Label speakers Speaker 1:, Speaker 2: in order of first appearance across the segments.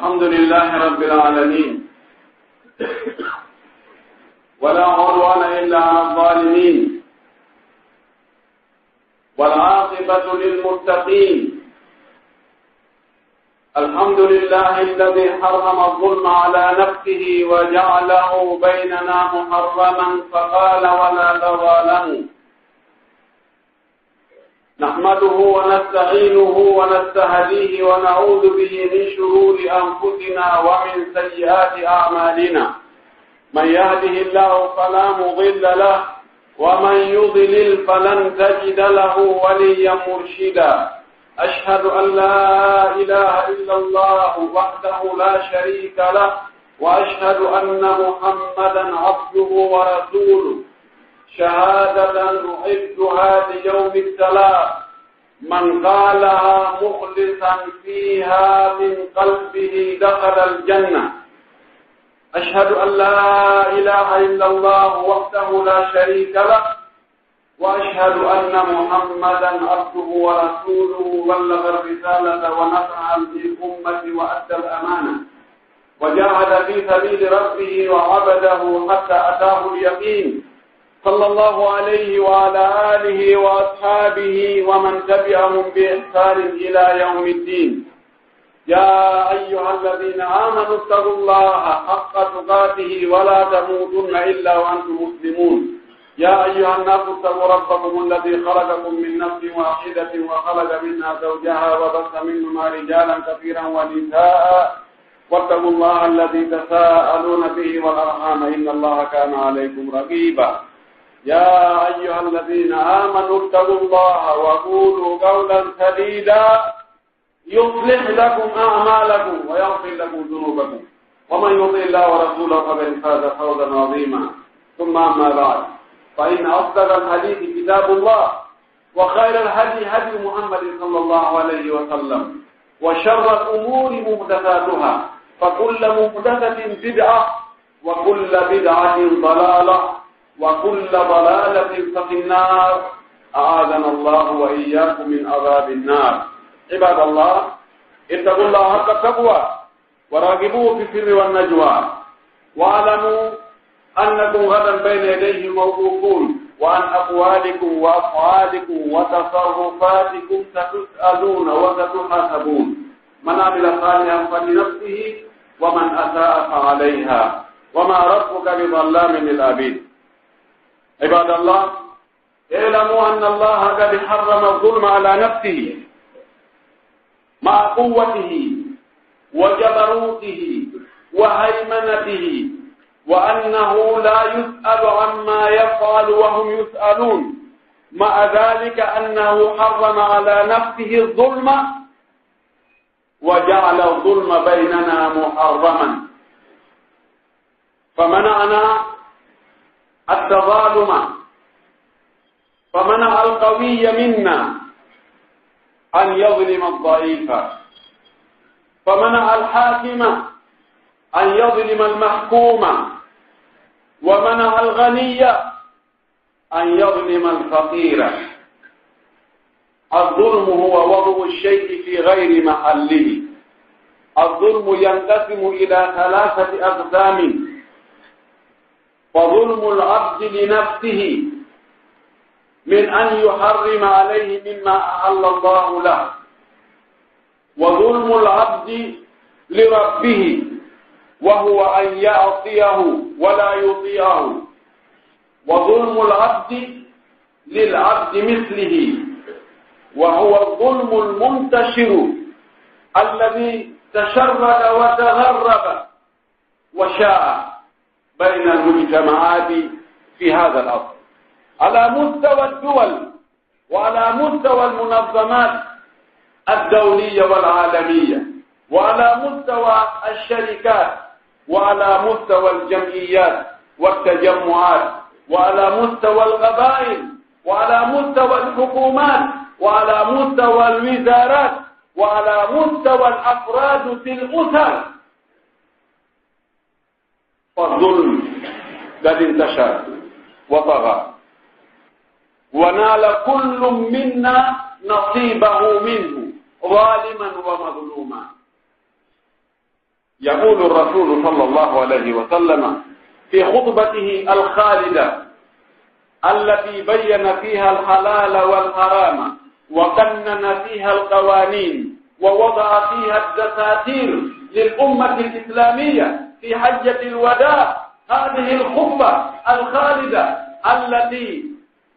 Speaker 1: الحمد لله رب العالمين ولا عدوان إلا على الظالمين والعاقبة للمتقين الحمد لله الذي حرم الظلم على نفسه وجعله بيننا محرما فقال ولا لوى له نحمده ونستعينه ونستهديه ونعوذ به من شرور أنفسنا ومن سيئات أعمالنا. من يهده الله فلا مضل له ومن يضلل فلن تجد له وليا مرشدا. أشهد أن لا إله إلا الله وحده لا شريك له وأشهد أن محمدا عبده ورسوله. شهادة أحبها ليوم السلام. من قالها مخلصا فيها من قلبه دخل الجنة. أشهد أن لا إله إلا الله وحده لا شريك له وأشهد أن محمدا عبده ورسوله بلغ الرسالة ونفع للأمة وأدى الأمانة. وجاهد في سبيل ربه وعبده حتى أتاه اليقين. صلى الله عليه وعلى آله وأصحابه ومن تبعهم بإحسان إلى يوم الدين يا أيها الذين آمنوا اتقوا الله حق تقاته ولا تموتن إلا وأنتم مسلمون يا أيها الناس اتقوا ربكم الذي خلقكم من نفس واحدة وخلق منها زوجها وبث منهما رجالا كثيرا ونساء واتقوا الله الذي تساءلون به والأرحام إن الله كان عليكم رقيبا يا أيها الذين آمنوا اتقوا الله وقولوا قولا سديدا يصلح لكم أعمالكم ويغفر لكم ذنوبكم. ومن يطع الله ورسوله فقد فاز فوزا عظيما. ثم أما بعد فإن أصدق الحديث كتاب الله وخير الهدي هدي محمد صلى الله عليه وسلم وشر الأمور محدثاتها فكل محدثة بدعة وكل بدعة ضلالة. وكل ضلالة ففي النار. أعاذنا الله وإياكم من عذاب النار. عباد الله اتقوا الله حق التقوى وراقبوه في السر والنجوى. واعلموا أنكم غدا بين يديه موقوفون وعن أقوالكم وأفعالكم وتصرفاتكم ستسألون وستحاسبون. من عمل صالحا فلنفسه ومن أساء فعليها. وما ربك بظلام للعبيد. عباد الله اعلموا أن الله قد حرم الظلم على نفسه مع قوته وجبروته وهيمنته وأنه لا يسأل عما يفعل وهم يسألون مع ذلك أنه حرم على نفسه الظلم وجعل الظلم بيننا محرما فمنعنا التظالم. فمنع القوي منا أن يظلم الضعيف. فمنع الحاكم أن يظلم المحكوم. ومنع الغني أن يظلم الفقير. الظلم هو وضع الشيء في غير محله. الظلم ينقسم إلى ثلاثة أقسام. وظلم العبد لنفسه من أن يحرم عليه مما أحل الله له وظلم العبد لربه وهو أن يعصيه ولا يطيعه وظلم العبد للعبد مثله وهو الظلم المنتشر الذي تشرد وتغرب وشاء بين المجتمعات في هذا الأصل. على مستوى الدول وعلى مستوى المنظمات الدولية والعالمية وعلى مستوى الشركات وعلى مستوى الجمعيات والتجمعات وعلى مستوى القبائل وعلى مستوى الحكومات وعلى مستوى الوزارات وعلى مستوى الأفراد في الأسر فالظلم قد انتشر وطغى. ونال كل منا نصيبه منه ظالما ومظلوما. يقول الرسول صلى الله عليه وسلم في خطبته الخالدة التي بين فيها الحلال والحرام وقنن فيها القوانين ووضع فيها الدساتير للأمة الإسلامية. في حجة الوداع. هذه الخطبة الخالدة التي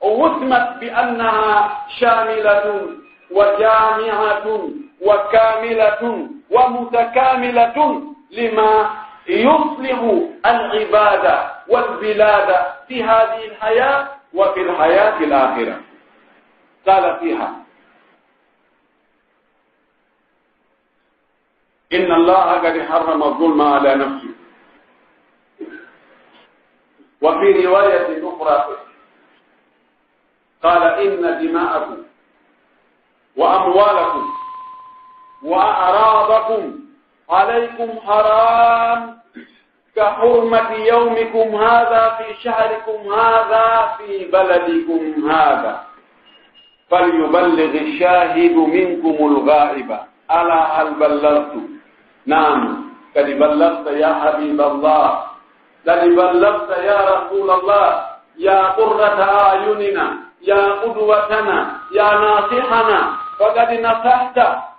Speaker 1: وسمت بأنها شاملة وجامعة وكاملة ومتكاملة لما يصلح العبادة والبلاد في هذه الحياة وفي الحياة الآخرة. قال فيها inna allaha kadi harrama zulma ala nafsi. Wa fi riwayatin ukhra qala inna dima'akum wa amwalakum wa a'radakum alaykum haram كحرمة يومكم هذا في شهركم هذا في بلدكم هذا فليبلغ الشاهد منكم الغائبة ألا هل بلغتم نعم قد بلغت يا حبيب الله قد بلغت يا رسول الله يا قرة أعيننا يا قدوتنا يا ناصحنا فقد نصحت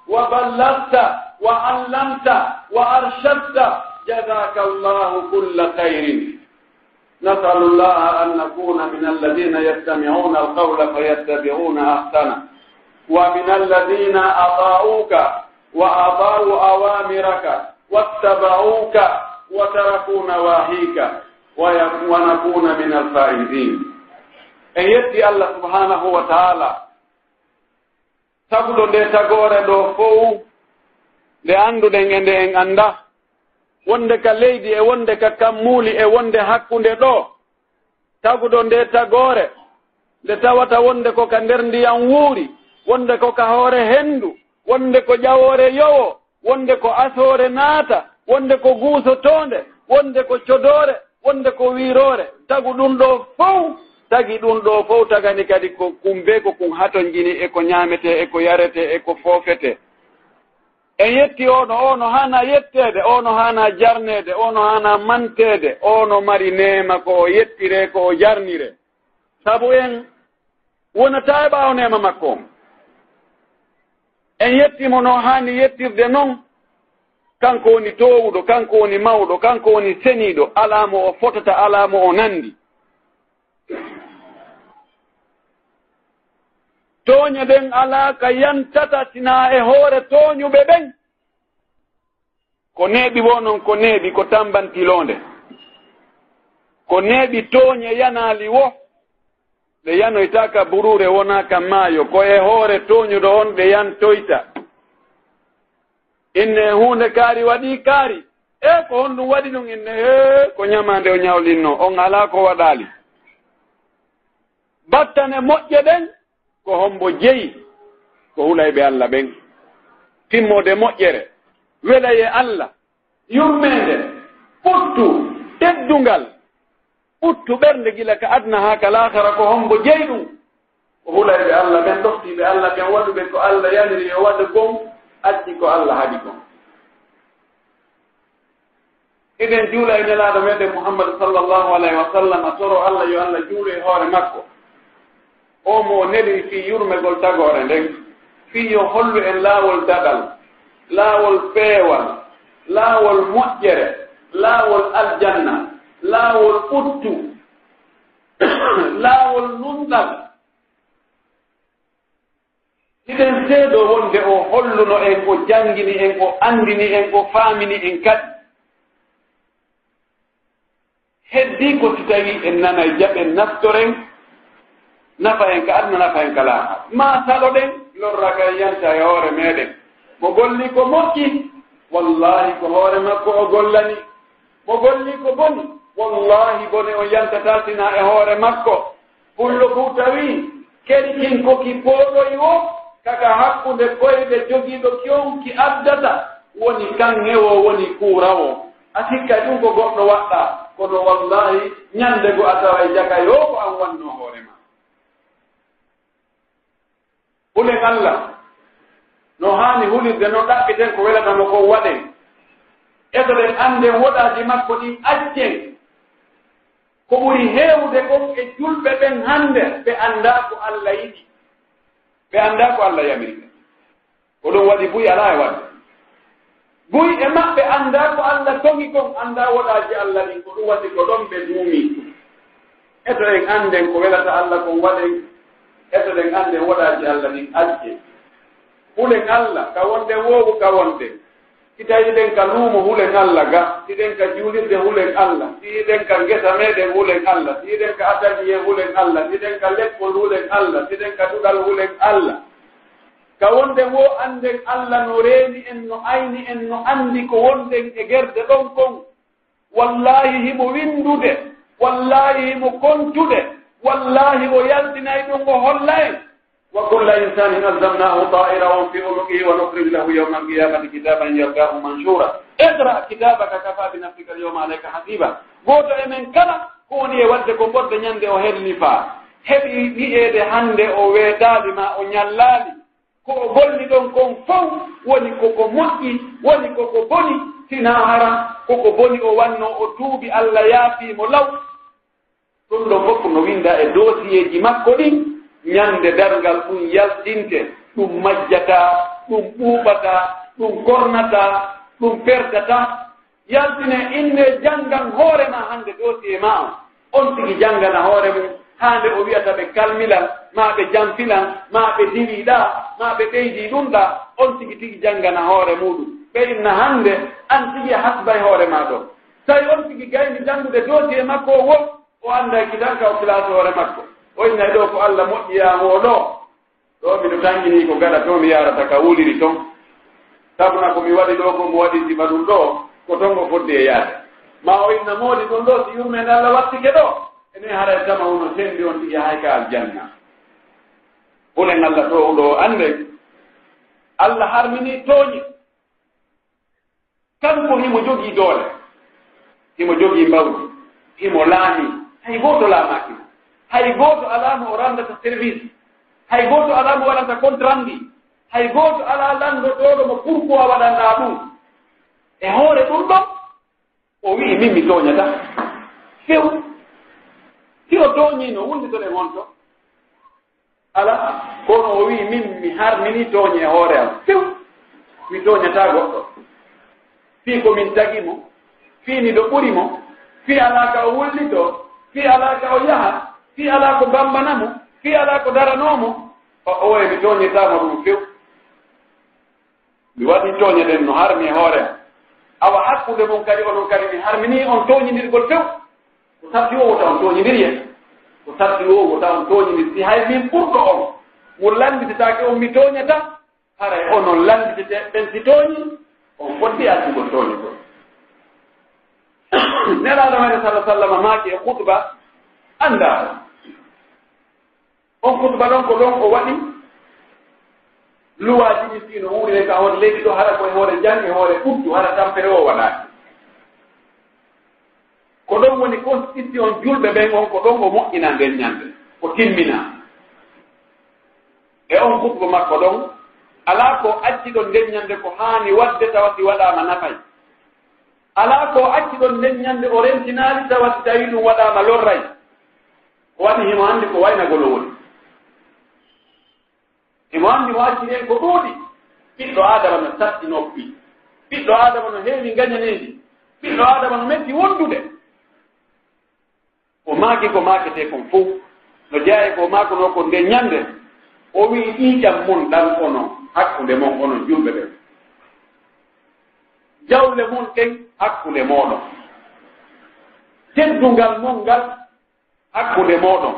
Speaker 1: وبلغت وعلمت وأرشدت جزاك الله كل خير نسأل الله أن نكون من الذين يستمعون القول فيتبعون أحسنه ومن الذين أطاعوك وأطاعوا أوامرك واتبعوك وتركوا نواهيك ونكون من الفائزين en yetti allah subhanahu wa taala tagɗo nde tagore ɗo fow nde annduɗen e nde en annda wonde ka leydi e wonde ka kammuuli e wonde hakkunde ɗo taguɗo nde tagore nde tawata wonde ko ka nder ndiyam wuuri wonde ko ka hoore henndu wonde ko ƴawoore yowo wonde ko asoore naata wonde ko guusotoonde wonde ko codoore wonde ko wiiroore. Tagu ɗum ɗo fof tagi ɗum ɗo fof tagani kadi ko kumbe ko kum haton jini e ko ñaamete e ko yarete e ko foofete. En yetti ono ono hana yettede ono hana jarnede ono hana mantede ono mari nema ko o yettire ko o jarnire. Sabu en wonata e ɓaawnema makko on. en yettimo no haani yettirde noon kanko woni towuɗo kanko woni mawɗo kanko woni seniiɗo alaamo o fotata alaamo o nanndi. Tooñe ɗen alaa ka yantata sinaa e hoore tooñuɓe ɓen. Ko neeɓi wo noon ko neeɓi ko tambantiloonde. Ko neeɓi tooñe yanaali wo ɓe yanoytaka burure wona maayo ko e hoore toñuɗo on ɓe yantoyta. Inne hunde kaari waɗi kaari e ko honɗum waɗi ɗum inne he ko ñamande o ñawlinno on ala ko waɗali battane moƴƴe ɗen ko hombo jeyi ko hulay ɓe allah ɓen. Timmode moƴƴere wela allah yurmede ɓuttu teddungal ɓuttu ɓernde gila ka adna haa ka laakara ko hombo jeyi ɗum o hulay ɓe allah ɓen ɗoftiɓe allah ɓen waɗuɓe ko allah yaniri e waɗa gon acci ko allah haɗi gon eɗen juula e nelaaɗo meɗen mouhammadu sallllahu alayhi wa sallam a soro allah yo allah juulo e hoore makko. O mo o neli fii yurmegol tagore nden. Fii yo hollu en laawol daɗal laawol peewal laawol moƴƴere laawol aljanna. laawol ɓuttu laawol nunɗal iɗen seeɗo wonde o holluno en o janngini en o anndini en o faamini en kadi heddii ko si tawii en nanay jaɓen naftoren nafa en ka adna nafa en kala ha ma saloɗen lorraka yanta e hoore meɗen. Mo golli ko moƴƴi wallahi ko hoore makko o gollani. Mo golli ko boni. wallahi bone on yantataltina e hoore makko. Pullo fuu tawi keɗi kin koki pooɗoy o kaka hakkunde koyɓe jogiiɗo kionki addata. Woni kange o woni kuurawo a sikka ɗum ko goɗɗo waɗɗa. Kono wallahi ñande go a tawa e jaka yo ko an wanno hoore ma. Hulen allah. No haani hulirde no ɗaɓɓiten ko welatamo ko waɗen eto ɗen annden woɗaaji makko ɗin accen ko ɓuri heewde kon e julɓe ɓen hannde ɓe anndaa ko allah yiɗi. Ɓe anndaa ko allah yamiri. Ɓe ko ɗum waɗi buy alaa e waɗde. Buy e maɓɓe anndaa ko allah togi kon anndaa woɗaaji allah ɗin ko ɗum waɗi ko ɗon ɓe duumi. Eto en annden ko welata allah kon waɗen eto ɗen annden woɗaaji allah ɗin acce. Hulen allah ka wonde woowu ka wonde. kita iɗen ka luumo hulen allah ga siɗen ka juulirde hulen allah siɗen ka ngesa meɗen hulen allah siɗen ka ataliye hulen allah siɗen ka leppol hulen allah siɗen ka ɗuɗal hulen allah. Ka wonden wo annden allah no reeni en no ayni en no anndi ko wonden e gerde ɗon kon. Wallahi himo windude wallahi himo kontude wallahi o yaltinay ɗum o holla en wa kulla وكل إنسان ألزمناه طائره في عنقه ونخرج له يوم القيامة كتابا يلقاه منشورا. اقرأ كتابك كفى بنفسك alyawma alayka hasiba goto emen kala ko woni e wadde ko bodde ñande o helni faa heɓi wi'eede hannde o weeɗaali ma o ñallaali ko o golli ɗon kon fof woni koko moƴƴi woni koko boni sina hara koko boni o wanno o tuubi allah yaafiimo law ɗum ɗon fof no winda e dosieji makko ɗin ñande dargal ɗum yaltinte ɗum majjata ɗum ɓuuɓata ɗum kornata ɗum perdata. Yaltine inne janngan hoore ma hannde dotiye ma on on tigi janngana hoore mum haande o wiyata ɓe kalmilan ma ɓe jamfilan ma ɓe diwiɗa ma ɓe ɓeydi ɗum ɗa on tigi tigi janngana hoore muɗum. Ɓe inna hannde an tigi hasbay hoore ma ɗon tawi on tigi gayni janngude dotiye makko o won o annda kitanka o classe hoore makko. oynay ɗo ko allah moƴƴiyamoo ɗo ɗo miɗo tangini ko gaɗa to mi yarata ka wuliri ton. Sabuna komi waɗi ɗo ko mo waɗi sima ɗum ɗo ko ton o fodde e yaade. Ma o inna moodi ɗon ɗo si yummen allah wattike ɗo ene haray tama e uno sendi on tigi hay e ka aljanna. Hulen allah to ɗo annde allah harmini tooñi. Kanko himo jogii doole himo jogii mbawdi himo laami hay gooto laamaakimo hay gooto alaama o ranndata service. Hay gooto alaama waɗanta contrandi hay gooto alaa lanndo ɗooɗo mo pourquoi waɗannaa ɗum. E hoore ɗum ɗon o wi'i min mi tooñata. Few si o tooñiino wonde ton e wonto ala kono o wi'i min mi harmini tooñe e hoore am. Few mi tooñataa goɗɗo. Fii ko min tagi mo fii ni ɗo ɓuri mo fii alaa ka o wullitoo fii alaa ka o yaha si ala ko bambanamo si ala ko daranomo o oye mi toñirtama ɗum few. Mi waɗi toñeɗen no harmi e hoorem awa hakkude mon kadi onon kadi mi harmini on toñidirgol few. Ko sabti o wota on toñidiriye ko sabti o wota on toñidir si hay min ɓurɗo on mo landititake on mi toñata haray onon landitite ɓen si tooñi on foddi accugol toñi gol nelaɗo mere sallah sallam maaki e hutuba anndaa on kutuba ɗon ko ɗon o waɗi. Luwaji ɗi fii wuurire ka hoore leydi ɗo hara koye hoore jan e hoore e ɓuddu hara tampere o waɗaaki ko ɗon woni constitution julɓe ɓen on ko ɗon o moƴƴina nden ñande ko timmina e on kutuba makko ɗon alaa ko acci ɗon nden ñande ko haani waɗde tawa si waɗaama nafay. Alaa ko acci ɗon nden ñande o rentinaali tawa si tawii ɗum waɗaama lorray. Ko waɗi himo anndi ko waynagolo woni. emo anndi waaciri en ko ɗuuɗi. Ɓiɗɗo aadama no satti noppi ɓiɗɗo aadama no heewi gañaneeji ɓiɗɗo aadama no metti wondude. O maaki ko maakete kon fof no jeya ko maakono kon nde ñannde. O wii ƴiiƴam mon ɗan ono hakkunde mon onon julɓe ɓen jawle mon ɗen hakkunde mooɗon. Teddungal mon ngal hakkunde mooɗon.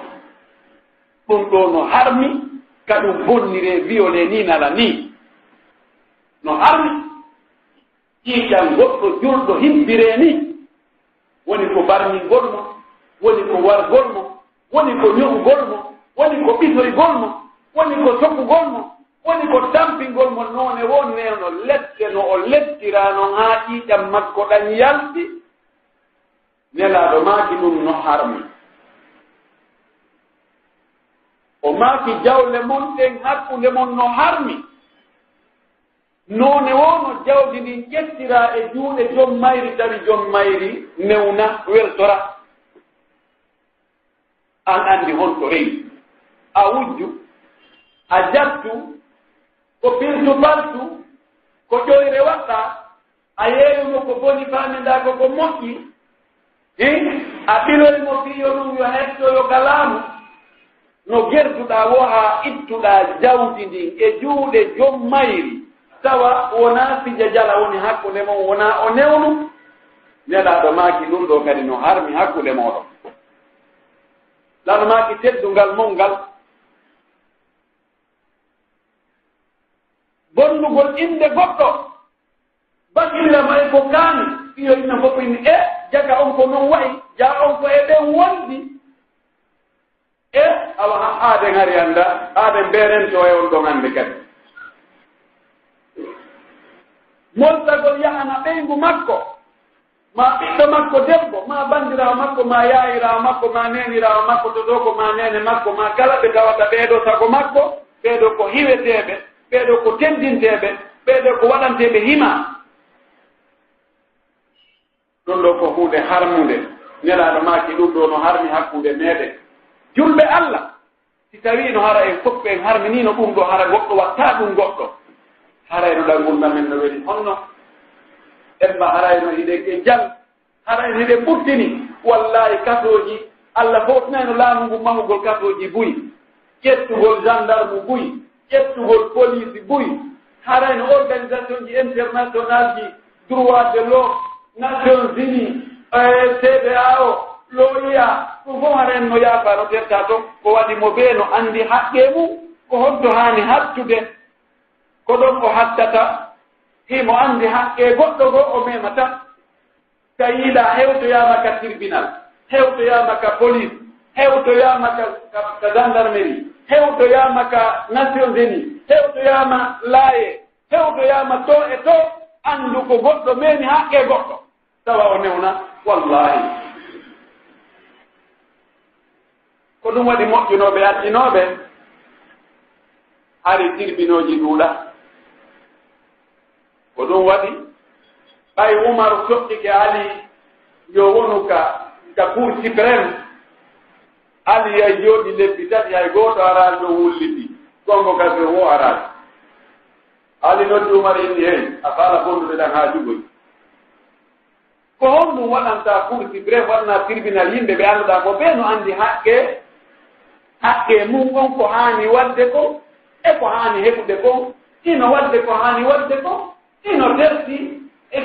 Speaker 1: Ɗum ɗo no harmi. ka ɗum bonnire violé ni nala ni. No arni ƴiiƴan goɗɗo julɗo himbire ni. Woni ko barñingol mo woni ko wargol mo woni ko ño'ugol mo woni ko ɓisoygol mo woni ko sokkugol mo woni ko tampingol mo. Noone woni weno lette no o lettirano haa ƴiiƴam makko ɗan yalti. Nelaaɗo maaki ɗum no harmi o maaki jawle mon ɗen hakkunde mon no harmi. Noone wono jawdi ndin ƴettira e juuɗe jom mayri tawi jom mayri newna wertora an anndi honto reyi a wujju a jattu ko pirtu baltu ko ƴoyre waɗɗa a yeeyumo ko boni famindago ko moƴƴi i a ɓiloymo fiyo ɗum yo hettoyo galaamu. no gerduɗa wo haa ittuɗa jawdi ndin e juuɗe jom mayri tawa wona fija jala woni hakkunde mon wona o newnu. Nelaɗo maaki ɗum ɗo kadi no harmi hakkunde moɗon. Lano maaki teddungal mon ngal. Bonnugol innde goɗɗo. Basillama e ko kaani. Ɗiyo inna fof inni e jaga on ko non wayi ja on ko e ɗen wondi. E awa ha aaden hari annda aaden mbeeren toye on ɗon annde kadi. Moltagol yahana ɓeyngu makko ma ɓiɗɗo makko debbo ma bandirawo makko ma yaayirawo makko ma nenirawo makko to ɗo ko ma nene makko ma kala ɓe tawata ɓeeɗo sago makko ɓeeɗo ko hiweteeɓe ɓeeɗo ko teddinteeɓe ɓeeɗo ko waɗanteeɓe hima. Ɗum ɗo ko huunde harmude nelaaɗo maaki ɗum ɗo no harmi hakkunde meeɗen. julɓe allah. Si tawii no hara en fof en harminino ɗum ɗo hara goɗɗo wattaa ɗum goɗɗo. Haraynoɗal e ngurdam men no weli honno. Emma harayno hiɗen e, e jal harayno e hiɗen ɓurtini wallahi katoji allah fotinayno laamu ngu mahugol katoji buyi. Ƴettugol gendarme buyi ƴettugol police buyi. Harayno organisation ji international ji droit de l'homme nations unis cda o. loowiya ɗum fof haren no yaafano terta ton ko waɗi mo ɓee no anndi haqqe mum ko hoddo haani hattude ko ɗon o hattata. Himo anndi haqqe goɗɗo goo o memata ka yiila hewtoyaama ka tribunal hewtoyaama ka police hewtoyaama ka ka gendarmerie hewtoyaama ka nation unis hewtoyaama laaye hewtoyaama to e to anndu ko goɗɗo meeni haqqe goɗɗo. Tawa o newna wallahi ko ɗum waɗi moƴƴunooɓe accinooɓe hari tirbinooji ɗuuɗa ko ɗum waɗi ɓay umaru soƴƴike ali yo wonu ka ka cour suprême ali hay jooɗi lebbi tati hay gooto araali ɗo wulliti gongo kase wo araali ali noddi umar inni hey a faala bondude ɗan haa jugoy ko honɗum waɗanta cour suprême waɗana tribunal yimɓe ɓe annduɗa ko ɓee no anndi haqqe haqqe mum on ko haani waɗde ko e ko haani heɓude ko ino waɗde ko haani waɗde ko ino terti e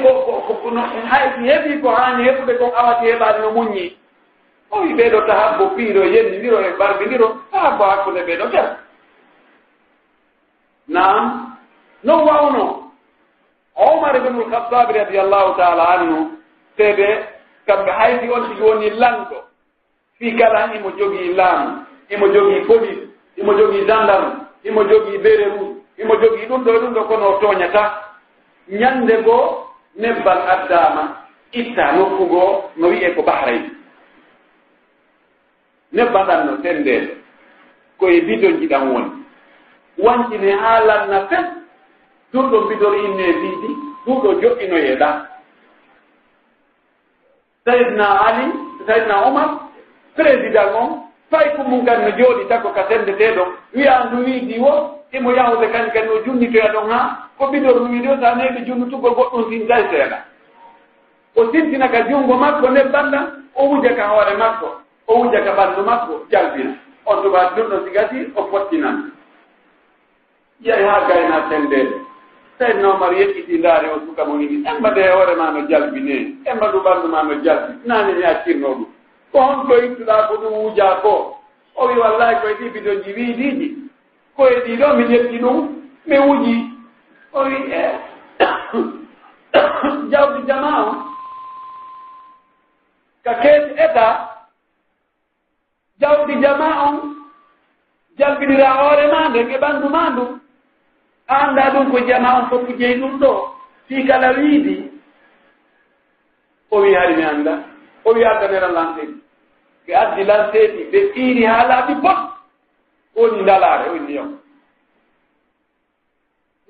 Speaker 1: kono hay si heɓi ko haani heɓude kon awati heɓaade no muñi o wi ɓeeɗo tahabbo piiro yenndindiro e barbindiro tahabbo hakkunde ɓeeɗo ter nam non wawno. Omar ibnul khatabi radiallahu taala anhu seede kamɓe haydi on tigi woni lanɗo fii kala imo jogii laamu imo jogii police imo jogii gendarme imo jogii bére rouge imo jogii ɗum ɗo ɗum ɗo kono o tooñata. Ñannde goo nebbal addaama itta nokku goo no wi'e ko bahray nebbal ɗan no sen koye bidonji ɗan woni. Wancine haa lanna fes ɗum ɗo bidor inne biidi ɗum ɗo joƴƴinoyeɗa sayidna ali sayidna omar président on fay ko mum kan no jooɗi tako ka sendete ɗon wiya ndu wiidi wo imo yahude kañ kadi o junnitoya ɗon haa ko ɓidor wiidi o sa neyde junnutugol goɗɗum sintay seeɗa o sintina ka junngo makko nde banda o wuja ka hoore makko o wuja ka ɓanndu makko jalbina on tubaat ɗum ɗo sigati o fottinan. Yehi haa gayna sendeede saydna omar yeƴƴiɗi ndaari o suka mo ini emba de hoore ma no jalbinee emba ɗu ɓanndu ma no jalbi. Naani mi accirno ɗum ko honɗo ittuɗa ko ɗum wuja ko o wi wallahi koye ɗi bidoji wiidiiji koye ɗiɗo mi yetti ɗum mi wuji o wi e jawdi jama on ka keesi état jawdi jama on jalbinira hoore ma nde e ɓanndu ma ndu a annda ɗum ko jama on foppu jeyi ɗum ɗo fii kala wiidi o wi hari mi annda o wi addanera lanɗin ɓe addi lanteɗi ɓe ɓiiri haa laaɓi bot. Woni ndalaare o ndiyam.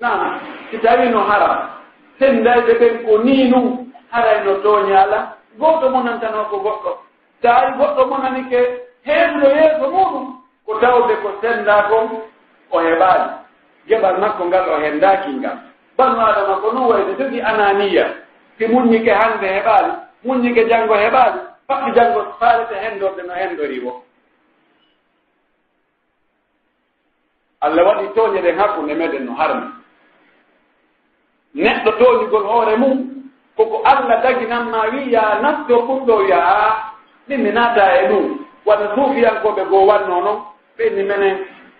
Speaker 1: Nana si tawi no hara senndayɓe ɓen ko nii nun harayno tooñaala gooto monantano ko goɗɗo. So ari goɗɗo monanike heeɗuɗo yeeso muɗum ko tawde ko senndaa kon o heɓaali geɓal makko ngal o henndaaki ngal. Banu adama ko non wayde jogi ananiya si muññike hannde heɓaali muññike janngo heɓaali fakki janngo faalete henndorde no henndori wo allah waɗi tooñe ɗen hakkunde meɗen no harmi. Neɗɗo tooñugol hoore mum koko allah daginanma wi ya nafto kumɗo wiya a ɗin mi naata e ɗum waɗa suufiyankoɓe goo wanno noon ɓenni menen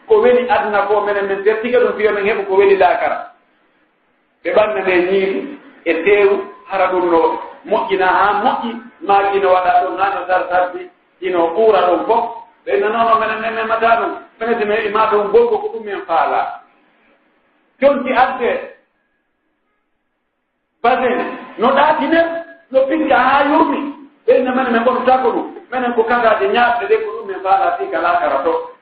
Speaker 1: ko weli aduna ko menen min dertiga ɗum fiya men heɓu ko weli laakara. Ɓe ɓannane ñiiri e teeru hara ɗum no moƴƴina haa moƴƴi. Maa ino waɗa ɗum naa no sartardi ino ɓuura ɗum fof. Ɓe nanono minen ne memata ɗum. Minete min ima ɗum gorgo ko ɗum men faala. Jonti adde. Basin no ɗaatinen no pitta haa yurmi ɓeyne minen min ɓototako ɗum. Menen ko kagaje ñaaɓɗe ɗe ko ɗum men faala fi kala to.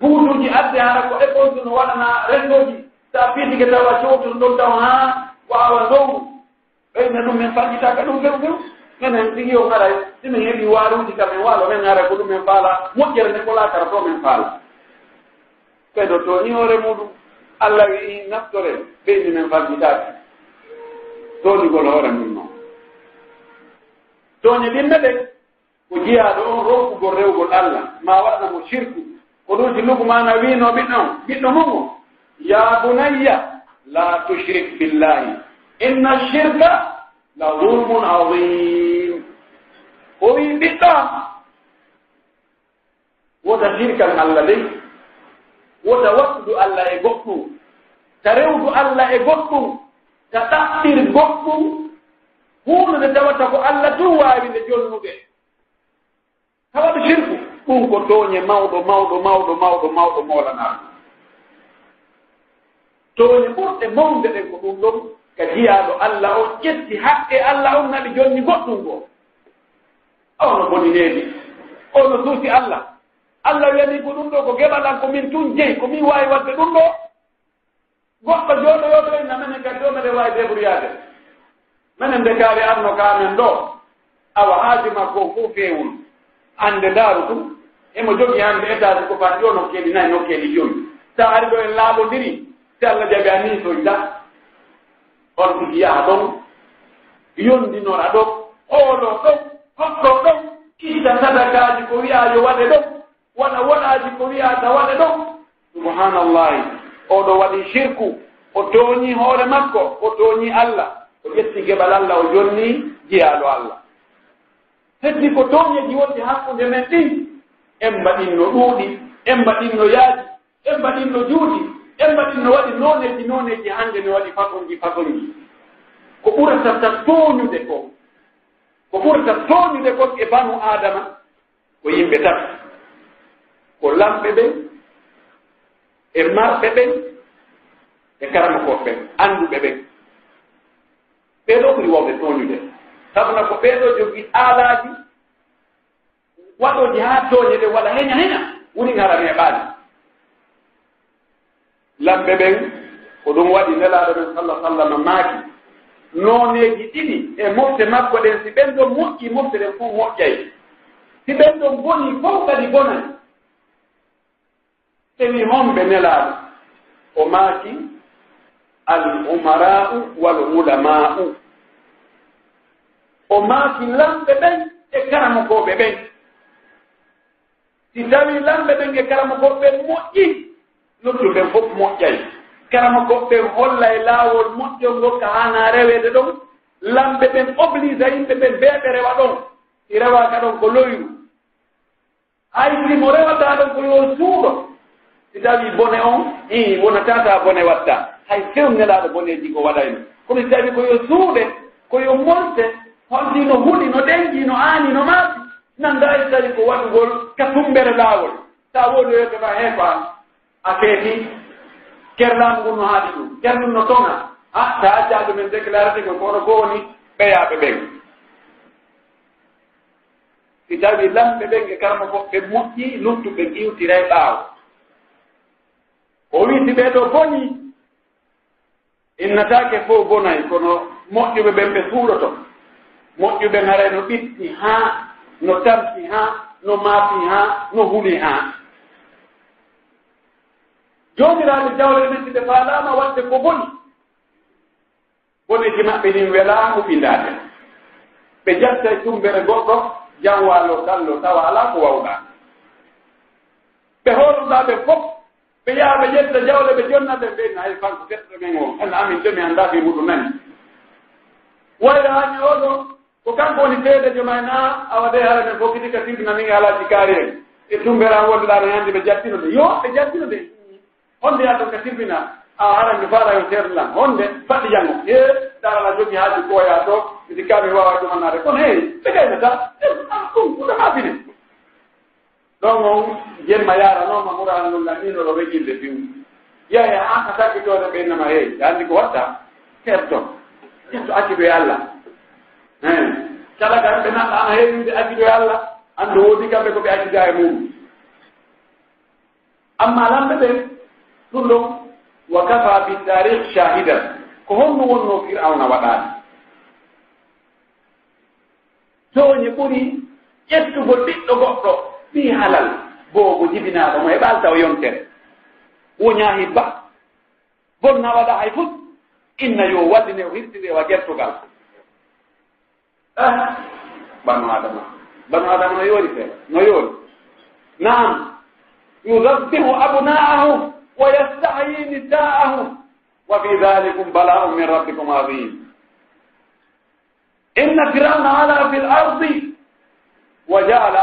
Speaker 1: Buutuuji adde hara ko école no waɗana rendoji sa piitike tawa cowtuno ɗon taw haa waawa ndowru eyi ɗum min farjitaka ɗum few few minen ɗigi yo garay simin heeɓi waaruji ka min waalo men ara ko ɗum min faala. Moƴƴere nde ko laakara to min faala. Kaydo to iore muɗum allah wii naftore ɓeyni min farjitaki toonigol hoore mum noon. Tooñe ɗinne ɗen ko jiyaaɗo on ronkugol rewgol allah ma waɗna mo sirku ko ɗum si lugumana wiino ɓiɗɗo ɓiɗɗo mumo o ya bunayya la tushrik billahi. inna shirka la zulmun adim o wi ɓiɗɗa wota shirkal allah ley wota wattudu allah e goɗɗum ta rewdu allah e goɗɗum ta ɗaɓɓir goɗɗum huunde nde tawata ko allah tun waawi nde jollude tawaɗo shirku ɗum ko tooñe mawɗo mawɗo mawɗo mawɗo mawɗo mawlanaa tooñe ɓurɗe mawde ɗen ko ɗum ɗon kadiyaɗo allah on ƴetti haqqe allah on naɓe jonni goɗɗum goo ono bonineedi ono suusi allah. Allah wiyani ko ɗum ɗo ko geɓalan ko min tun jeyi ko min waawi waɗde ɗum ɗo. Goɗɗo jooɗoyoɗoe namenen kadi ɗo mbeɗe waawi débrouillade menen nde kaari arno kaamen ɗo awa haaji makko fof feewol. Annde ndaaru ɗum emo jogii hannde étage ko fan ɗo nokkeeɗi nayi nokkeeɗi joyi so ari ɗo en laaɓondiri si allah jaɓi a niisoy niisoyta. on tigi yaha ɗon yondinora ɗon oolo ɗon hokko ɗon kiita sadakaji ko wiya yo waɗe ɗon waɗa woɗaji ko wiyata waɗe ɗon. Subhanallahi oɗo waɗi shirku o tooñi hoore makko o tooñi allah o ƴetti geɓal allah o jonni jeyaaɗo allah. Heddi ko tooñeji wonde hakkunde men ɗin en mbaɗinno ɗuuɗi en mbaɗinno yaaji en mbaɗinno juuɗi en mbaɗi no waɗi nooneji nooneji hannde no waɗi façonji façonji ko ɓurata ta tooñude ko. Ko ɓurata tooñude kon e banu adama ko yimɓe tati ko lamɓe ɓen e marɓe ɓen e karama koɓɓe annduɓe ɓen. Ɓeeɗo ɓuri wawde tooñude. Sabuna ko ɓeeɗo jogii aalaaji waɗoji haa tooñe ɗe waɗa heña heña woni ngara meeɓaani. lamɓe ɓen ko ɗum waɗi nelaaɗo men sallah sallam maaki. Nooneeji ɗiɗi e mofte makko ɗen si ɓen ɗon moƴƴi mofte ɗen fof moƴƴay. Si ɓen ɗon boni fof kadi bonay. Seni homɓe nelaaɗo. O maaki al umara'u wal ulama'u o maaki lamɓe ɓen e karamakooɓe ɓen. Si tawi lamɓe ɓen e karamakooɓe ɓen moƴƴi noddu fof moƴƴay. Karama goɓɓe holla e laawol moƴƴol ngol ka hana rewede ɗon lamɓe ɓen oblige a yimɓe ɓen beeɓe rewa ɗon. I rewaka ɗon ko loyru. Haysi mo rewata ɗon ko yo suuɗo. Si tawi bone on i wonatata bone watta hay fewnelaɗo boneji ko waɗayno kono si tawi koyo suuɗe koyo molte honti no huɗi no ɗengi no aani no maati. Nannda e tawi ko waɗugol ka tumbere laawol. Sa woni wetema heefa akeeti kerlaamu ngu no haaɗi ɗum. Kerɗum no toŋa a ta haccaaɓe men déclarate ko kono goo woni ɓeyaaɓe ɓen si tawi lamɓe ɓen e karma fof ɓe moƴƴi luttuɓe iwtira e ɓaawo. O wi si ɓeeɗo boni innataake fof bonay kono moƴƴuɓe ɓen ɓe suuɗoto moƴƴuɓe ngara no ɓitti haa no tampi haa no maafi haa no huli haa. joomiraaɓe jawle men ɗiɓe faalaama waɗde ko boni. Boneji maɓɓe ɗin welaama ɓindaade. Ɓe jatta e tumbere goɗɗo janwaalo kallo tawa alaa ko wawɗaa ɓe hoolumɗaa ɓe fof ɓe yaha ɓe ƴetta jawle ɓe jonna ɓe mbeyna hay fanko teɗɗo men o an amin to mi anndaa fi muɗum nani. Wayra hani oɗo ko kanko woni feedejo may naa awadee hara men fof kiti ka simbina min e alaaji kaari en e tumberaa wonduɗaa no e hannde ɓe jattino de yo ɓe jattino de honde yaa to ka tirbina a hara mi faara yo teer lan honde faɗɗi jango e darala jogi haaji kooya to miti kaaɓe wawa jumanaade kono hey ɓe gaynata ɗum ɗo haafine. Ɗon on jenma yaara noon ma murana ɗum lan ɗino ɗo wegginde fiw. Yeya an a sakkitode ɓeynama hey anndi ko watta kerto kerto acciɗoye allah. E kala kam ɓe nanɗa ana heewinde acciɗoye allah anndu woodi kamɓe ko ɓe accida e mum amma lamɓe ɓen kullum wa kafa bitarih shahidan. Ko honno wonno fir'auna waɗaani. Jooñi ɓuri ƴettugo ɓiɗɗo goɗɗo ɓii halal boogo jibinaaɗo mo heɓaal taw yontere. Woñaahi ba. Bonna waɗa hay fof inna yo waddine o hirtinde wa gertugal. Ah banu adama banu adama no yoori fee no yoori naam. Yudabbihu abna'ahum. ويستحيي نساءهم وفي ذلكم بلاء من ربكم عظيم. إن فرعون علا في الأرض وجعل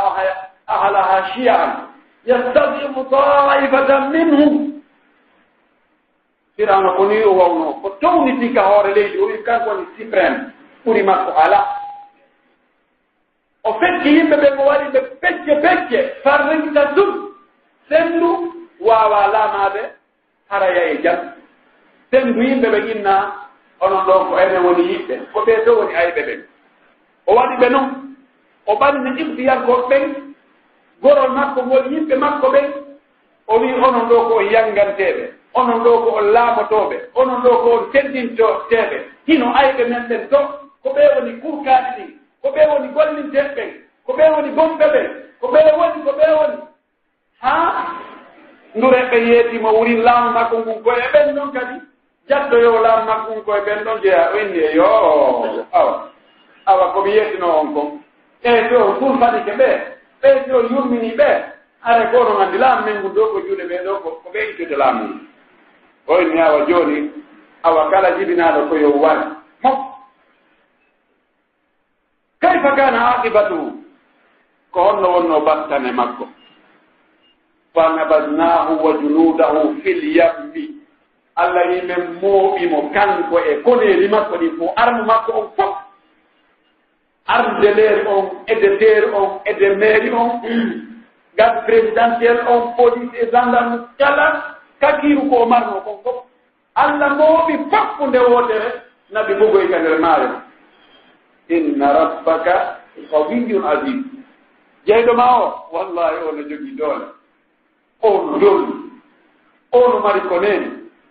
Speaker 1: أهلها شيعا. يستضعف طائفة منهم. firana ko ni o wawno ko townitinka hoore leydi o wi kanko woni ɓuri makko ala o fekki yimɓe ɓe ko waɗi ɓe pecce pecce farringita dum sendu wawa laamade haraya e jam. Sengu yimɓe ɓe inna onon ɗon ko enen woni yiɓɓe ko ɓee to woni ayɓe ɓen. O waɗi ɓe noon o ɓanni ibtiyankoɓe ɓen. Gorol makko ngol yimɓe makko ɓen. O wi onon ɗo ko on yanganteɓe onon ɗo ko on laamotoɓe onon ɗo ko on teddintoteɓe hino ayɓe men ɓen to ko ɓe woni kuukaɗi ɗi ko ɓe woni gollinteɓe ɓen ko ɓe woni gomɓe ɓen ko ɓe woni ko ɓe woni. Haa? ndureɓe yeetima wuri laamu makko ngun koye e ɓen ɗon kadi jaddoyo laamu makko ngun koye ɓen ɗon jeeya wenni e yo awa awa komi yettino on kon. Ɓee to fulfanike ɓe ɓee to yurmini ɓe are goto gandi laamu men ngun ɗo ko juuɗe ɓe ɗo ko ɓe ittude laamu ngu oyenni awa jooni awa kala jibinaaɗo koyo war wari. Kayfa kana aqibatuhu ko honno wonno battane makko. fanabadnahu wa junudahu fil yammi. Allah wi men mooɓimo kanko e koneeri makko ɗi fo arme makko on fof. Arde leeri on ede deeri on ede mairi on gad présidentiel on police e gendarme kala kakiru ko marno kon fof. Allah mooɓi fof nde wootere nabi bogoy ka nder maare inna rabbaka qawiyun asim jeyɗo ma o wallahi ono jogii doole. on jolni on mari ko neni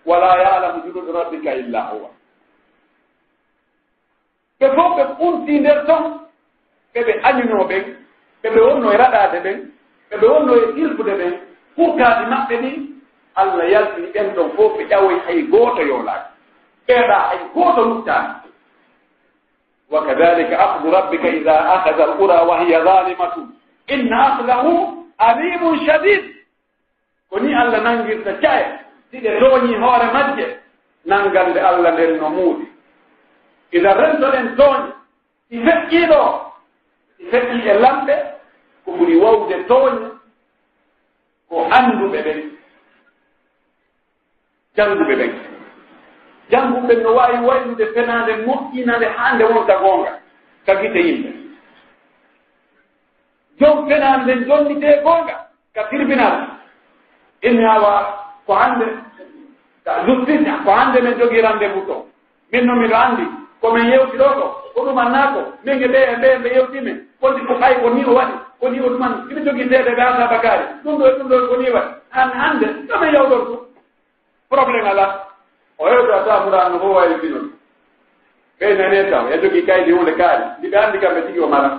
Speaker 1: wala yalamu junudu rabbika illa huwa. Ɓe fof ɓe ɓunti nder ton ɓeɓe añuno ɓen ɓeɓe wonno e raɗade ɓen ɓeɓe wonno e ilfude ɓen kurkaji maɓɓe ɗi allah yaltini ɓen ɗon fof ɓe ƴawoy hay gooto yowlaaki ɓeeɗa hay gooto luttaani wa kadalika ahdu rabbika ida ahada al qura wa hiya zalimatun. Inna ahdahu alimun shadid. ko ni allah nanngirta caya ɗiɗe looñii hoore majje nanngande allah nden no muudi ida rentoɗen tooñe ɗi feƴƴii ɗo ɗi feƴƴii e lamɓe ko ɓuri wawde tooñe ko annduɓe ɓen. Jannguɓe ɓen. Jannguɓe no waawi waylude fenaande moƴƴinande haa nde wonta goonga ka gite yimɓe. Jom fenaande jonnitee goonga ka tribunal inni awa ko hannde justice ko hannde min jogii rendez-vous to min no miɗo anndi komin yewti ɗo ko ko ɗumannaako min ge ɓe e ɓe ɓe yewtimen kondi ko ɓay ko ni o waɗi ko ni o ɗuman iɓe jogii ndeede ɓe asa bakari ɗum ɗo ɗum ɗo ko ni waɗi. An hannde ɗomin yewɗor ɗum. Probléme ala o hewta safuranno fof wawi finol ɓey nane taw e jogii kaydi hunde kaari. Ndiɓe anndi kamɓe tigi o mara.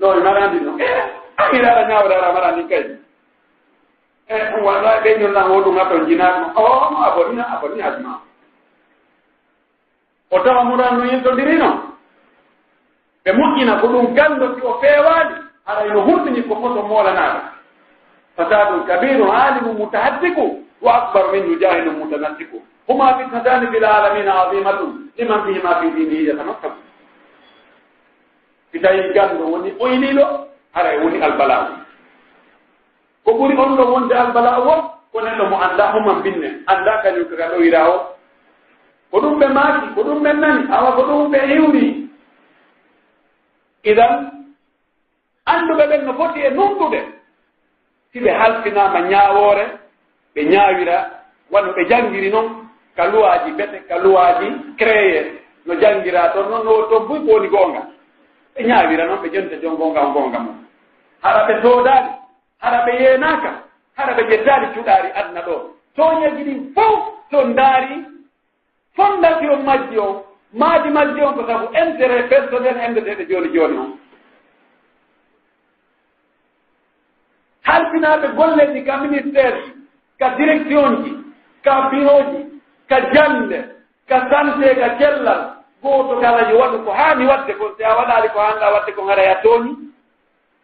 Speaker 1: Non mi mara anndi noon e eh, an iɗa ñawre ara mara anndin kaydi. Eh, ɗum walla ɓe ñonna hoɗum ha ton jinatma o abonina aboni asma o tawa muranno yintodirino ɓe moƴƴina ko ɗum gandoki o feewani harayno hurtini ko foto molanaɗo fasadun kabiru halimu mutahaddiku wa akbaru min jahilu mutanaddiku huma fitnatani fil alamina azimatum liman fihima fi dinihi yatamakkabu si tawi gando woni ɓoyniɗo haray e woni albalawi ko ɓuri on ɗo wonde albala won ko ɗo mo annda homan binne. Annda kañum kaka ɗoyira o. Ko ɗum ɓe maaki ko ɗum ɓe nani awa ko ɗum ɓe iwri idan annduɓe ɓen no foti e nunɗude si ɓe halfinama ñaawoore ɓe ñaawira wano ɓe janngiri noon ka luwaaji bete ka luwaaji créé no janngira toon noon no toon boy ko woni goonga. Ɓe ñaawira noon ɓe jonta jon goonga o goonga mum. Hara ɓe soodaani. hara ɓe yeenaaka hara ɓe jeddaali cuɗaari adna ɗo. Tooñeeji ɗin fof to ndaari fondation majji o maadi majji on ko sabu intérêt personnel indeteeɗe jooni jooni on. Halfinaaɓe golleeji ka ministére ka direction ji ka bureau ji ka jannde ka santé ka cellal gooto kala yo waɗu ko haani waɗde kon si a waɗaali ko haanɗa waɗde kon haraya tooñi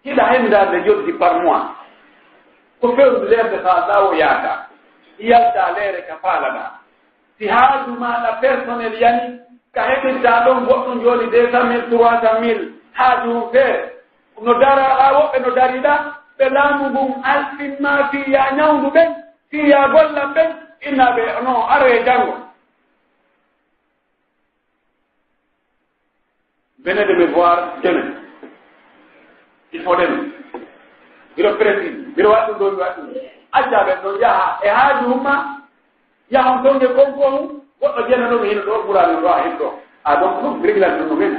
Speaker 1: hiɗa henndaarde yoddi par mois. ko fewnu leerde so allah o yaada yalta leere ka faalaɗa si haaju maɗa personnel yani ka heɓinta ɗon goɗɗo jooni deux cent mille trois cent mille haaju hum feere. No dara woɓɓe no dariɗa ɓe laamu ngun alfinma fiya ñawndu ɓen fiya gollam ɓen innaɓe non aro e janngo. Venez de me voir demain il faut demain mbiɗo prési mbiɗo waɗ ɗum ɗo mi waɗ ɗum acca ɓen ɗo yaha e haaju humma yahon tonge konko mum goɗɗo jeenanomi hino ɗo ɓurani ɗo a hin ɗo a donc ɗum réglage ɗum ɗumen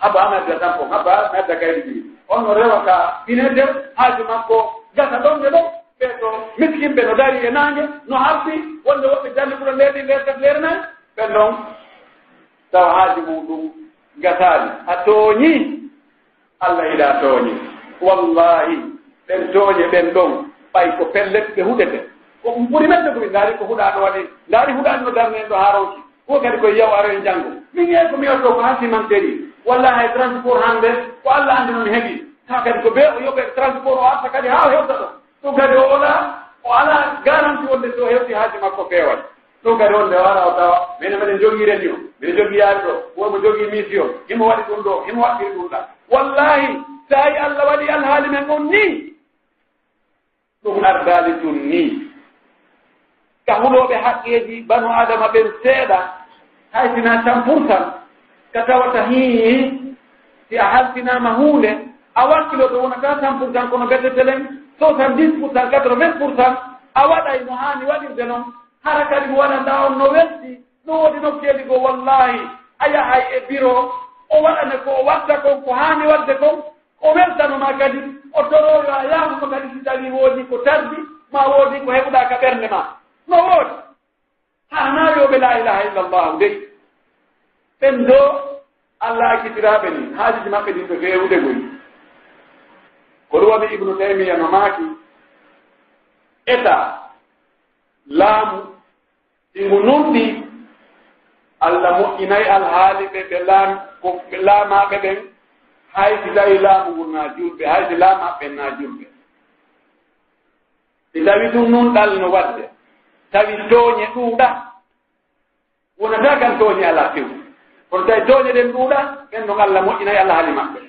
Speaker 1: haba amadda tan haba madda kayri ɗi on no rewa ka ɓinete haaju makko gasa ɗonge ɗo ɓee to miskinɓe no dari e naange no harti wonde woɓɓe jande ɓuro leerɗi leertat leernani ɓen ɗon taw haaji muɗum gasaani a tooñi allah yiɗa tooñi wallahi ɓen tooñe ɓen ɗon ɓay ko pellet ɓe huɗete. Ko ɗum ɓuri mette komi ndaari ko huɗaano waɗi. Ndaari huɗaani no darneen ɗo haa rowki ko kadi koye yaw aren janngo. Min e komi waɗɗo ko haa simanteri walla hay transport hannde ko allah anndi noon heɓi. Ha kadi ko ɓe o yoɓe transport o arta kadi haa o hewta ɗo. Ɗum kadi o ola o alaa garanti wonde so hewti haaji makko feewat ɗum kadi wonde o wala o tawa mine mbiɗen jogii radio mbiɗen jogii yaari ɗo womo jogii mission himo waɗi ɗum ɗo himo waɗɗiri ɗum ɗa. Wallahi so tawi allah waɗi alhaali men on ni ɗum ardaali tun ni kahulooɓe haqqeeji banu adama ɓen seeɗa hay sinaa tan pour tan ka tawata hii si a haltinaama huunde a wakkilo ɗo wonata tan pour tan kono mbetetelen soixante dix pour cent quatre vingt pour cent a waɗay no haani waɗirde noon hara kadi mo waɗanta on no welti no woodi nokkeeli goo wallahi a yahay e bureau o waɗane ko o watta kon ko haani waɗde kon o weltanoma kadi o toroyo a yaamuno kadi si tawi woodi ko tardi ma woodi ko heɓuɗa ka ɓernde ma no woodi. Ha na yoɓe la ilaha illa llahu dey. Ɓen do allah akkitiraɓe ni haajiji maɓɓe ɗin ɓe fewude goyi ko ɗum waɗi ibnu taymia no maaki eta laamu. Ingu nunɗi allah moƴƴinayi alhaali ɓe ɓe laam ko ɓe laamaɓe ɓen hay si tawi laamu ngu naa julɓe hay si laamu haɓɓe naa julɓe. Si tawi ɗum noon ɗalno waɗde tawi tooñe ɗuuɗa wonata kan tooñe alaa fewu kono tawi tooñe ɗen ɗuuɗa ɓen ɗon allah moƴƴinayi allah haali maɓɓe.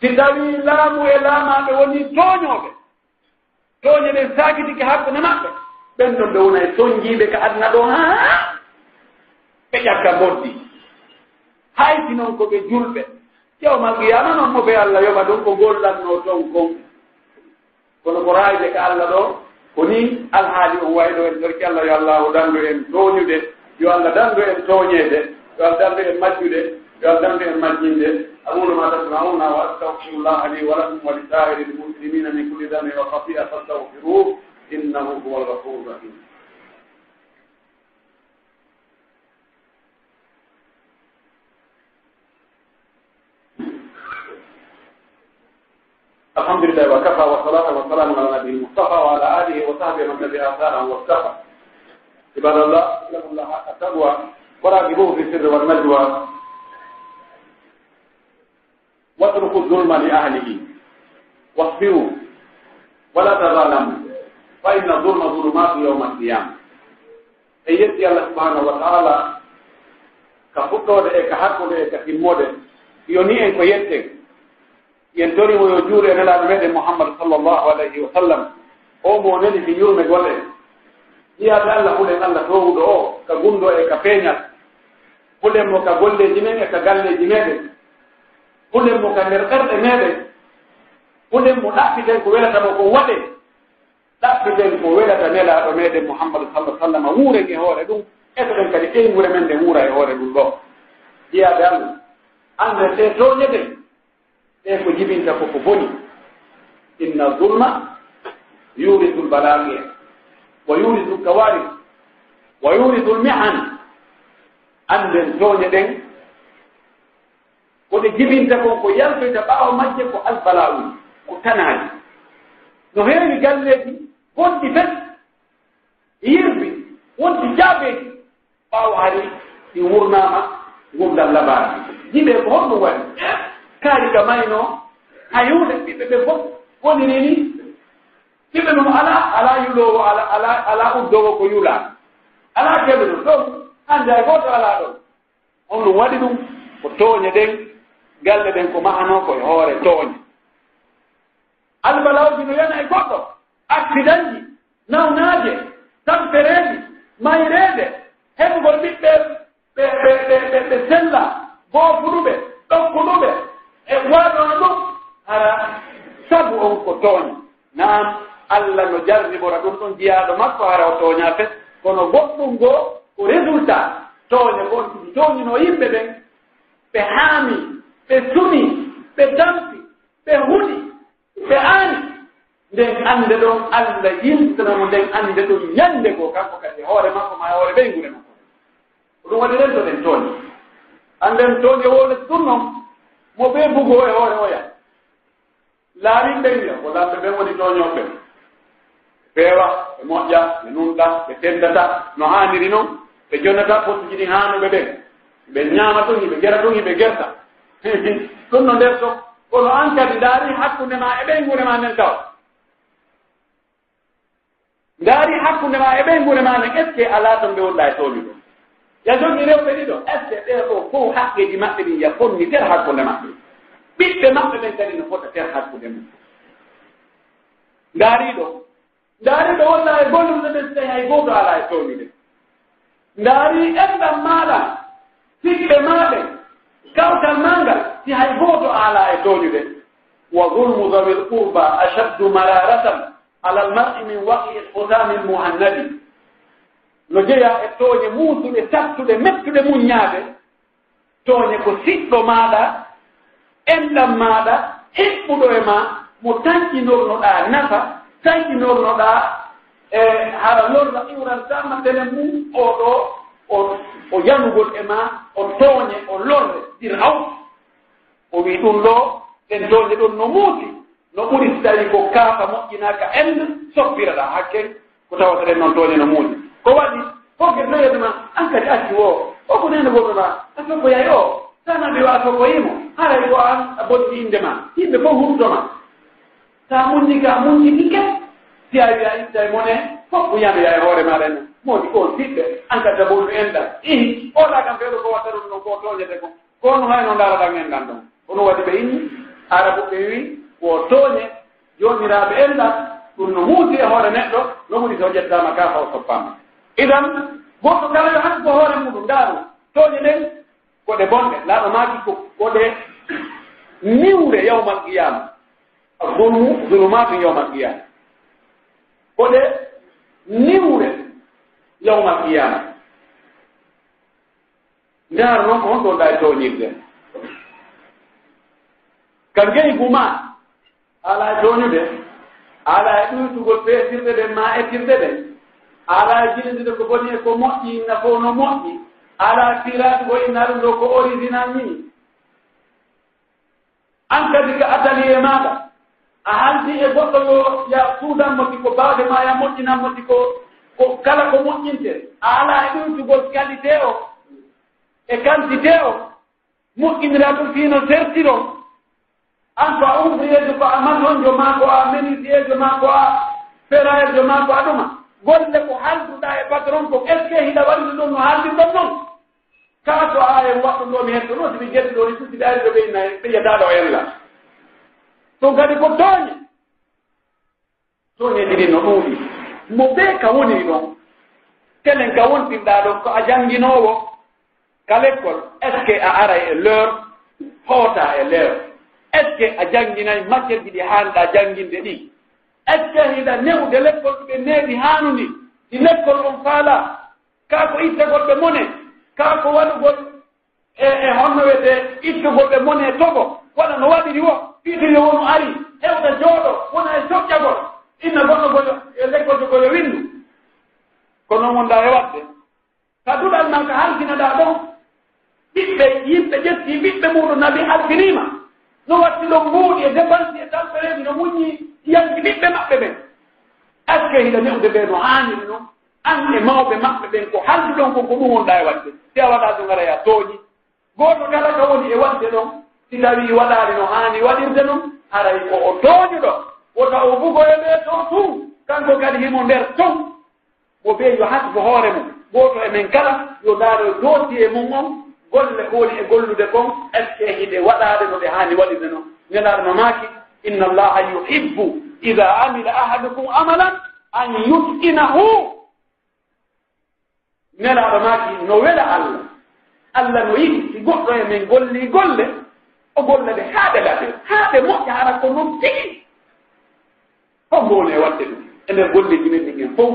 Speaker 1: Si tawi laamu e laamaaɓe woni tooñooɓe tooñe ɗen saakitike hakkune maɓɓe ɓen ɗon ɓe wona e soñjiiɓe ka adna ɗo haa ɓe ƴakka boddi. Haysi noon ko ɓe julɓe. ƴewmal qiyama noon mo ɓe allah yoɓa ɗum ko gollatno toon kon kono ko raayde ka allah ɗo ko ni alhaali on wayɗo en torki allah yo allahu dandu en tooñude yo allah dandu en tooñeede yo allah dandu en majjude yo allah dandu en majjinde أقول ما تسمعون وأستغفر الله لي ولكم ولسائر المسلمين من كل ذنب وخطيئة فاستغفروه إنه هو الغفور الرحيم alhamdulillahi wa kafa wa الحمد لله وكفى والصلاة والسلام على نبي المصطفى وعلى آله وصحبه ومن تبع آثاره واصطفى عباد الله اتقوا الله حق التقوى وراقبوه في watruku والنجوى li ahlihi. لأهله wala tazalamu. Fa inna الظلم ظلمات يوم القيامة e yetti allah subhanahu wa taala ka fuɗɗode e ka hakkude e ka timmode. Yo ni en ko yetten yen torimo yo juure nelaaɗo meɗen mouhammadu sallllahu alayhi wa sallam. O mo neni ko yurme golle. Ƴiyaade allah hulen allah towuɗo o ka gunɗo e ka peeñal hulen mo ka golleeji men e ka galleeji meɗen. Hulen mo ka nder ɓerɗe meɗen. Hulen mo ɗaɓɓiten ko welatamo ko waɗe. Ɗaɓɓiten ko welata nelaaɗo meɗen mouhammadu sallah sallam. Wuuren e hoore ɗum eto ɗen kadi ɓeygure men nde wuura e hoore ɗum ɗo. Ƴiyaade allah annde te tooñe ɓe ko jibinta koko boni. Inna zulma yuridu lbalagia wa yuridu lkawaris wa yuridu lmihan anden tooñe ɗen koɗe jibinta kon ko yaltoyta ɓaawa majje ko albala'uji ko tanaaji no heewi galleeji gonɗi fet yirbi wonɗi jaabeeji ɓaawa hari ɗi wurnaama gurdal labaara ɗiɓe ko honɗum waɗi kaari ka mayno hayude ɓiɓɓe ɓe fof woniri ni ɓiɓɓe ɗum ala ala yulowo ala ala ala uddowo ko yula ala keɓe ɗum ɗon hannde hay gooto ala ɗon. On ɗum waɗi ɗum ko tooñe ɗen galle ɗen ko mahano koye hoore tooñe. Albalawji no yana e goɗɗo accident ji nawnaaje tampereeji mayreede heɓugol ɓiɓɓe ɓe ɓe ɓe sella boofuɗuɓe ɗokkuɗuɓe e waɗono ɗum ara sabu on ko tooña naam allah no jarribora ɗum ɗon jiyaaɗo makko hara o tooña fes kono goɗɗum ngoo ko résultat. Tooña gon ɗi tooñino yimɓe ɓen ɓe haami ɓe sumi ɓe dampi ɓe huɗi ɓe aani. Nden annde ɗon allah yiltanamo nden annde ɗum ñannde goo kanko kadi e hoore makko ma e hoore ɓey ngure makko. Ko ɗum waɗi rento ɗen tooñe annden tooñe wowlete ɗum noon. mo ɓe bugo e hoore oya laarin ɓenña ko lamɓe ɓen woni toñoɓe feewa ɓe moƴƴa ɓe nunɗa ɓe tendata. No haaniri noon ɓe jonnata pottuji ɗi haanoɓe ɓen. Ɓe ñaama ɗum hiɓe gera ɗum hiɓe gerta. Ɗum no nder to kono an kadi ndaari hakkunde ma e ɓen gure ma nden tawa. Ndaari hakkunde ma e ɓen gure ma nden. Est ce que alaa ton ɓe wonɗa e tooñuɗo ya joni rewɓe ɗiɗo est ce que ɗee ɗo fof haqqeji maɓɓe ɗin ya fonni ter hakkunde maɓɓe? Ɓiɓɓe maɓɓe ɓen kadi no fota ter hakkunde mum ndaariɗo ndaariɗo walla e gollumde ɓe so hay gooto ala e toownide ndaari enɗam maɗa siɓɓe maɓe kawtal mangal si hay gooto ala e townude wa zulmu dawi l qurba ashaddu mararatan ala almar'i min waqi ihutami lmuhannadi no jeya e tooñe muusuɗe tattuɗe mettuɗe muññaade tooñe ko siɗɗo maaɗa enɗam maaɗa heɓɓuɗo e ma mo tañƴinornoɗaa nafa tañƴinornoɗaa e hara lorna iwran tama tene mum oɗo on o yanugol e ma o tooñe o lorde ɗir aw o wii ɗum ɗo ɗen tooñe ɗon no muusi no ɓuri so tawii ko kaafa moƴƴinaaka ennde soppiraɗaa hakke. ko tawataɗen noon tooñe no muuñi ko waɗi fof getnoyetuma an kadi acci o o ko nene goɓe ma a soko yay o. Sanaɓe wa sokkoyimo haray ko an a bonɗi inde ma. Yimɓe fof hurtoma sa muñi ka muñi ɗike si a wiya a ittae mone fof muñano e hoore maɗa maɗen. Moodi ko siɓɓe an kadi dabo no enɗan. Ihi oɗa kam feeɗo ko watta ɗum ɗon ko tooñete ko. Kono hayno ndaaraɗan enɗan ɗon onon waɗi ɓe inni arabu ɓe wi ko tooñe joomiraaɓe enɗan. ɗum no huusi e hoore neɗɗo no woni so ƴettama ka faw soppama idan goɗɗo kala yo hakko hoore muɗum ndaaru tooñe nden koɗe bonɗe laaɓa maaki ko koɗe niwre yawmal qiyama zulmu zulumatu yawmal qiyama koɗe niwre yawmal qiyama ndaaru noon ko honɗo ɗa e tooñirde. Kan geyi guma ala jooñude ala e ɗuytugol peesirɗe ɗen ma ettirɗe ɗen e ala e jilidide ko boni e ko moƴƴi inna fof no moƴƴi. Ala siratugo inna ɗum ɗo ko original ni an kadi ko adali e maɗa
Speaker 2: a haldi e goɗɗo yo ya suudanmoti ko baawde ma ya moƴƴinanmoti ko ko kala ko moƴƴinte. A ala e ɗuytugol qualité o e quantité o moƴƴinira ɗum fiino sertir an ko um a umriyejo ko a manhonjo ma ko a menitiyejo ma ko a ferayejo ma ko a ɗuma. Golle ko halduɗa e patron ko est ce que hiɗa waɗude ɗum no haaldirɗon noon? Kala to a en waɗɗunomi hetto noon somi jettinoni fu siɗa ariɗo ɓeyna e, ɓeyyataɗo o ella la ton kadi ko tooñe. Tooñe ɗi no ɗuuɗi. Mo ɓee ka woni ɗon kelen ka wontirɗa ɗon ko a janginowo ka l'école est ce que a ara e l'heure hoota e l'heure est ce que a jannginayi matiére ji ɗi haanɗa jannginde ɗi? Est ce que hiɗa newde lekkol ɗo ɓe neewi haanundi? Ɗi lekkol on faala? Kaa ko ittagol ɓe mone? Kaa ko waɗugol e e honno wiyete ittugol ɓe mone e togo? Waɗa no waɗiri wo? Fiitiri wonu ari? Hewta jooɗo? Wona e soƴƴagol inna gonɗo goyo e lekkol to goyo winndu? Ko noon wonɗa e waɗde. Ka duɗal ma ka halkinaɗa ɗon. Ɓiɓɓe yimɓe ƴetti ɓiɓɓe muɗum nabi halkinima no watti ɗo mbuuɗi e dépense e talpereeji no muññi yanki ɓiɓɓe maɓɓe ɓen. Est ce que hiɗa newde ɓee no haaniri noon an e mawɓe maɓɓe ɓen ko halduɗon ko ko ɗum wonɗa e waɗde. Si a waɗa ɗo ngara ya tooñi. Gooto kala ka woni e waɗde ɗon si tawii waɗaari no haani waɗirde noon haray ko o tooñuɗo wota o bugoye ɓee to tun kanko kadi himo nder ton. Mo ɓee yo hasbo hoore mum. Gooto e men kala yo ndaaro dooti e mum on golle ko woni e gollude kon e hiɗe waɗaade no ɓe haani waɗirde noon nelaaɗo maaki inna allaha yuhibbu ida amila ahadukum amalan an yut'inahu nelaaɗo maaki no wela allah. Allah no yiɗi si goɗɗo e men gollii golle o golle ɓe haa ɓe laɓe haa ɓe moƴƴa hara ko noon tigi. Fof mbowoni e waɗde ɗum. E nder golleji men ɗin en fof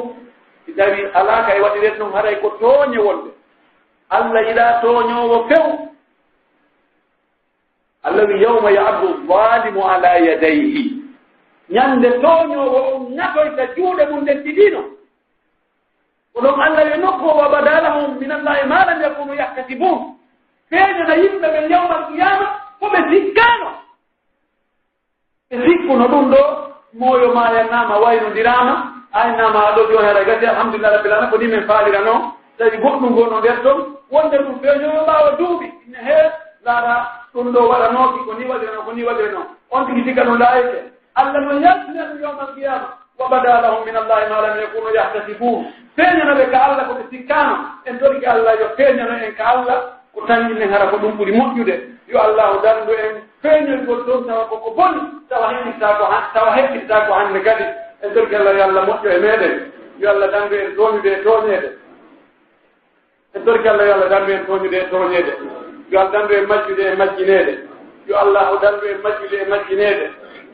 Speaker 2: si tawi alaaka e waɗiren ɗum haray ko tooñe wonde. Allah yiɗaa tooñoowo few. allawi yawma yaadu zalimu ala yadayhi ñande tooñoowo on ñatoyta juuɗe mum nden tidino ko ɗon allah yo nokko wa badalahum min allahi ma lam yakunu yahtasibun feeñana yimɓe ɓen yawma alqiyama ko ɓe sikkano ɓe sikkuno ɗum ɗo mooyo maayanaama waynodirama aynama aɗo jooni haɗa gasi alhamdulillah rabbil alamin ko ni min faalira noon tawi goɗɗum ngoo no nder ɗon wonde ɗum feeñoyo ɓaawa duuɓi ina hee laara ɗum ɗo waɗanooki ko ni waɗirano ko ni waɗirano. On tigi tigga no laayete allah no yaltinano yawm alqiyama wa bada lahum min allahi ma lam yakunu yahtasibun. Feeñano ɓe ka allah koɓe sikkano en ɗori allah yo feeñano en ka allah. Ko tanginen hara ko ɗum ɓuri moƴƴude. Yo allahu dandu en feeñolgol ɗon tawa koko boni. Tawa heɓirta ko tawa heɓirta ko hannde kadi. En ɗori allah yo allah moƴƴo e meɗen yo allah dandu en tooñude e tooñeede. En ɗori allah yo allah dandu en tooñude e tooñeede. yo allah dandu en majjude e majjinede yo allahu dandu en majjude e majjinede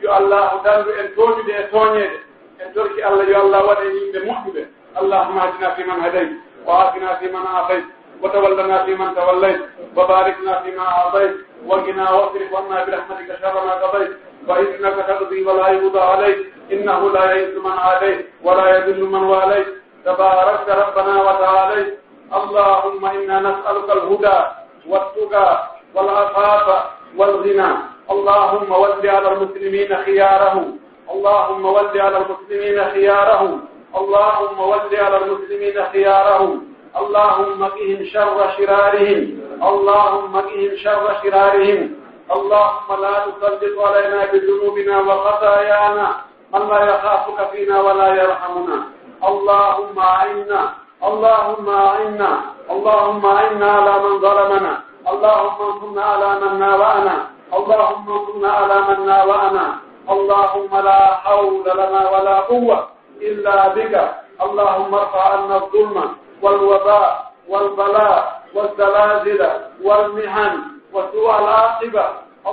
Speaker 2: yo allahu dandu en tooñude e tooñede en torki allah yo allah waɗe yimɓe moƴƴuɓe allahuma hadina fi man hadayt wa afina fi man afayt وتولنا فيمن توليت وبارك لنا فيما اعطيت وقنا واصرف عنا برحمتك شر ما قضيت فانك تقضي ولا يقضى عليك انه لا يئس من عاديت ولا يذل من واليت تباركت ربنا وتعاليت اللهم انا نسالك الهدى والتقى والعفاف والغنى. اللهم ول على المسلمين خيارهم. اللهم ول على المسلمين خيارهم. اللهم ول على المسلمين خيارهم. اللهم قهم شر شرارهم. اللهم قهم شر شرارهم. اللهم لا تسلط علينا بذنوبنا وخطايانا. من لا يخافك فينا ولا يرحمنا. اللهم أعنا. اللهم أعنا. اللهم أعنا على من ظلمنا اللهم انصرنا على من ناوأنا اللهم انصرنا على من ناوأنا اللهم لا حول لنا ولا قوة إلا بك اللهم ارفع عنا الظلم والوباء والبلاء والزلازل والمحن وسوء العاقبة